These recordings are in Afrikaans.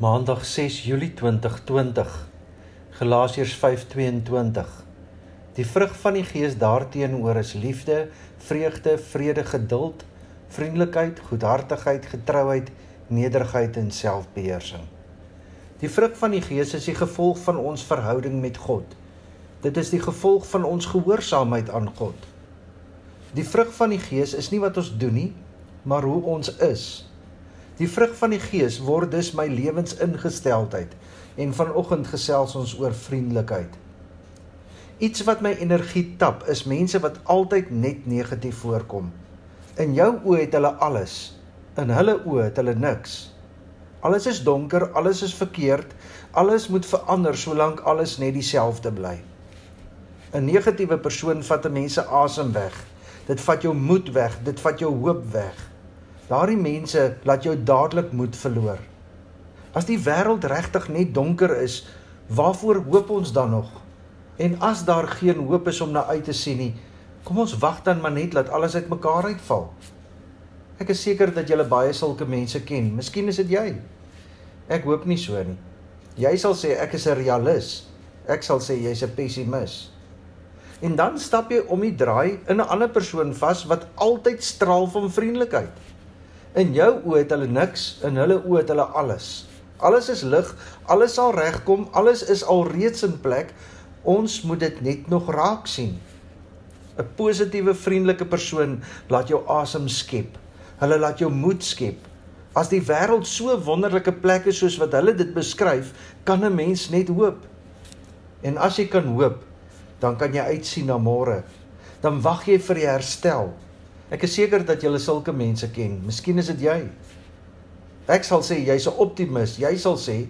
Maandag 6 Julie 2020. Galasiërs 5:22. Die vrug van die Gees daarteenoor is liefde, vreugde, vrede, geduld, vriendelikheid, goedhartigheid, getrouheid, nederigheid en selfbeheersing. Die vrug van die Gees is die gevolg van ons verhouding met God. Dit is die gevolg van ons gehoorsaamheid aan God. Die vrug van die Gees is nie wat ons doen nie, maar hoe ons is. Die vrug van die Gees word dus my lewensingesteldheid en vanoggend gesels ons oor vriendelikheid. Iets wat my energie tap is mense wat altyd net negatief voorkom. In jou oë het hulle alles, in hulle oë het hulle niks. Alles is donker, alles is verkeerd, alles moet verander solank alles net dieselfde bly. 'n Negatiewe persoon vat 'n mense asem weg. Dit vat jou moed weg, dit vat jou hoop weg. Daardie mense laat jou dadelik moed verloor. As die wêreld regtig net donker is, waarvoor hoop ons dan nog? En as daar geen hoop is om na uit te sien nie, kom ons wag dan maar net dat alles uitmekaar uitval. Ek is seker dat jy baie sulke mense ken. Miskien is dit jy. Ek hoop nie so nie. Jy sal sê ek is 'n realis. Ek sal sê jy's 'n pessimis. En dan stap jy om die draai in 'n ander persoon vas wat altyd straal van vriendelikheid. In jou oë het hulle niks, in hulle oë het hulle alles. Alles is lig, alles sal regkom, alles is alreeds in plek. Ons moet dit net nog raak sien. 'n Positiewe, vriendelike persoon laat jou asem skep. Hulle laat jou moed skep. As die wêreld so wonderlike plek is soos wat hulle dit beskryf, kan 'n mens net hoop. En as jy kan hoop, dan kan jy uitsien na môre. Dan wag jy vir die herstel. Ek is seker dat jy sulke mense ken. Miskien is dit jy. Ek sal sê jy's 'n optimis. Jy sal sê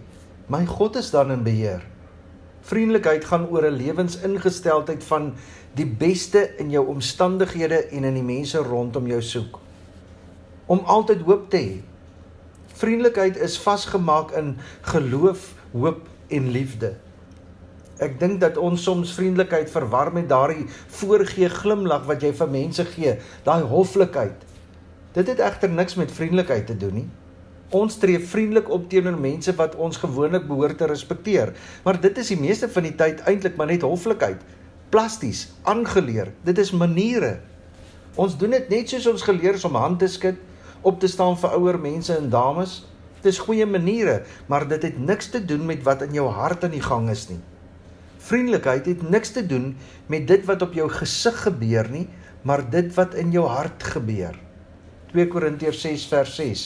my God is dan in beheer. Vriendelikheid gaan oor 'n lewensingesteldheid van die beste in jou omstandighede en in die mense rondom jou soek. Om altyd hoop te hê. Vriendelikheid is vasgemaak in geloof, hoop en liefde. Ek dink dat ons soms vriendelikheid verwar met daardie voorgee glimlag wat jy vir mense gee, daai hoflikheid. Dit het egter niks met vriendelikheid te doen nie. Ons tree vriendelik op teenoor mense wat ons gewoonlik behoort te respekteer, maar dit is die meeste van die tyd eintlik maar net hoflikheid. Plasties, aangeleer. Dit is maniere. Ons doen dit net soos ons geleer is om hand te skud, op te staan vir ouer mense en dames. Dit is goeie maniere, maar dit het niks te doen met wat in jou hart aan die gang is nie. Vriendelikheid het niks te doen met dit wat op jou gesig gebeur nie, maar dit wat in jou hart gebeur. 2 Korintiërs 6 vers 6.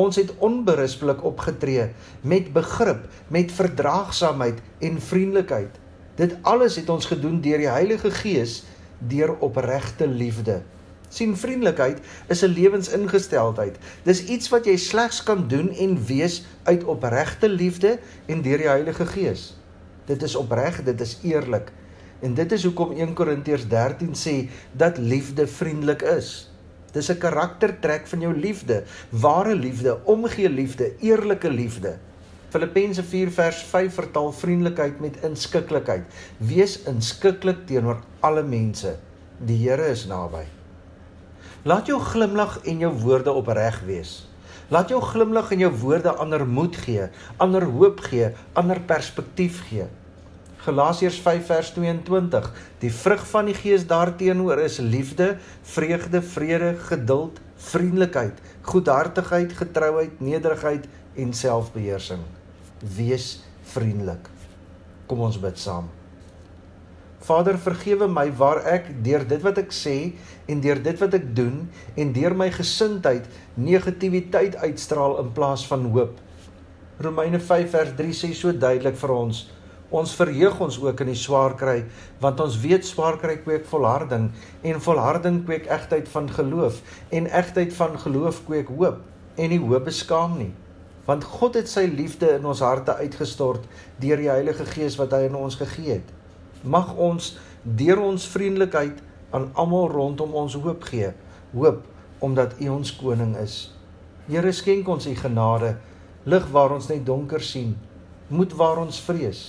Ons het onberispelik opgetree met begrip, met verdraagsaamheid en vriendelikheid. Dit alles het ons gedoen deur die Heilige Gees deur opregte liefde. sien vriendelikheid is 'n lewensingesteldheid. Dis iets wat jy slegs kan doen en wees uit opregte liefde en deur die Heilige Gees. Dit is opreg, dit is eerlik. En dit is hoekom 1 Korintiërs 13 sê dat liefde vriendelik is. Dis 'n karaktertrek van jou liefde, ware liefde, omgee liefde, eerlike liefde. Filippense 4 vers 5 vertaal vriendelikheid met inskikkelikheid. Wees inskikkelik teenoor alle mense. Die Here is naby. Laat jou glimlag en jou woorde opreg wees. Laat jou glimlag en jou woorde ander moed gee, ander hoop gee, ander perspektief gee. Galasiërs 5 vers 22. Die vrug van die Gees daarteenoor is liefde, vreugde, vrede, geduld, vriendelikheid, goedhartigheid, getrouheid, nederigheid en selfbeheersing. Wees vriendelik. Kom ons bid saam. Vader, vergewe my waar ek deur dit wat ek sê en deur dit wat ek doen en deur my gesindheid negativiteit uitstraal in plaas van hoop. Romeine 5 vers 3 sê so duidelik vir ons: Ons verheug ons ook in die swaar kry, want ons weet swaar kry kweek volharding en volharding kweek egtheid van geloof en egtheid van geloof kweek hoop en die hoop beskaam nie. Want God het sy liefde in ons harte uitgestort deur die Heilige Gees wat hy aan ons gegee het. Mag ons deur ons vriendelikheid aan almal rondom ons hoop gee. Hoop omdat U ons koning is. Here skenk ons U genade, lig waar ons net donker sien, moed waar ons vrees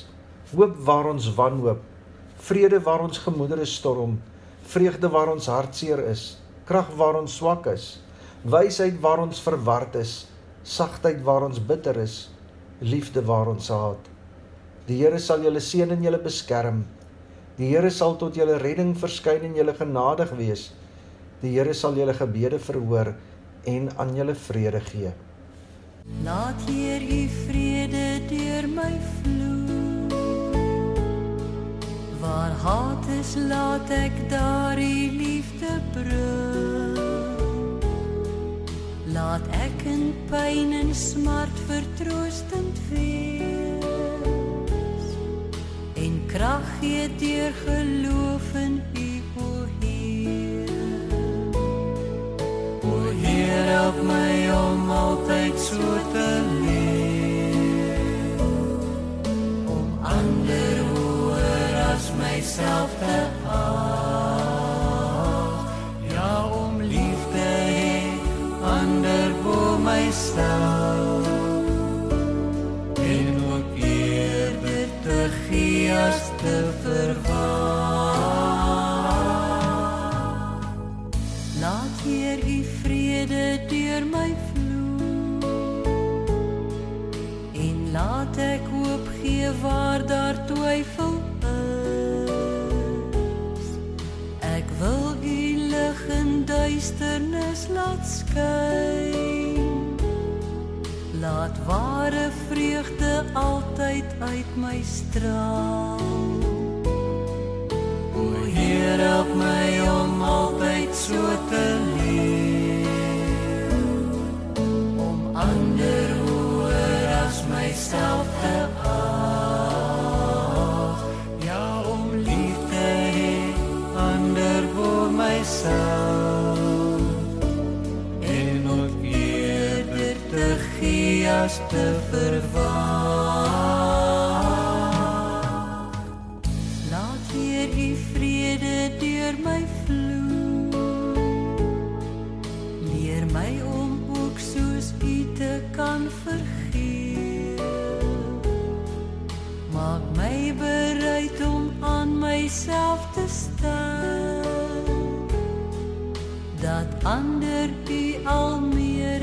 hoop waar ons wanhoop, vrede waar ons gemoedere storm, vreugde waar ons hartseer is, krag waar ons swak is, wysheid waar ons verward is, sagtheid waar ons bitter is, liefde waar ons haat. Die Here sal julle seën en julle beskerm. Die Here sal tot julle redding verskyn en julle genadig wees. Die Here sal julle gebede verhoor en aan julle vrede gee. Laat hier u vrede deur my vloei. Waar haat is, laat ek daar u liefde bring. Laat ek in pyn en smart vertroostend wees. En krag gee deur geloof in u o Heer. O Heer, help my om ander bo myself. En ook eerder te gee as te verwag. Laat hier u vrede deur my vloei. En laat ek hoop gee waar daar twyfel is. Ek wil u lig in duisternis laat skyn. Laat ware vreugde altyd uit my straal. O Heer, help my om altyd so te leef. As te verwag. Laat hier u vrede deur my vloei. Leer my om ook soos u te kan vergeef. Maak my bereid om aan myself te staan. Dat ander u al meer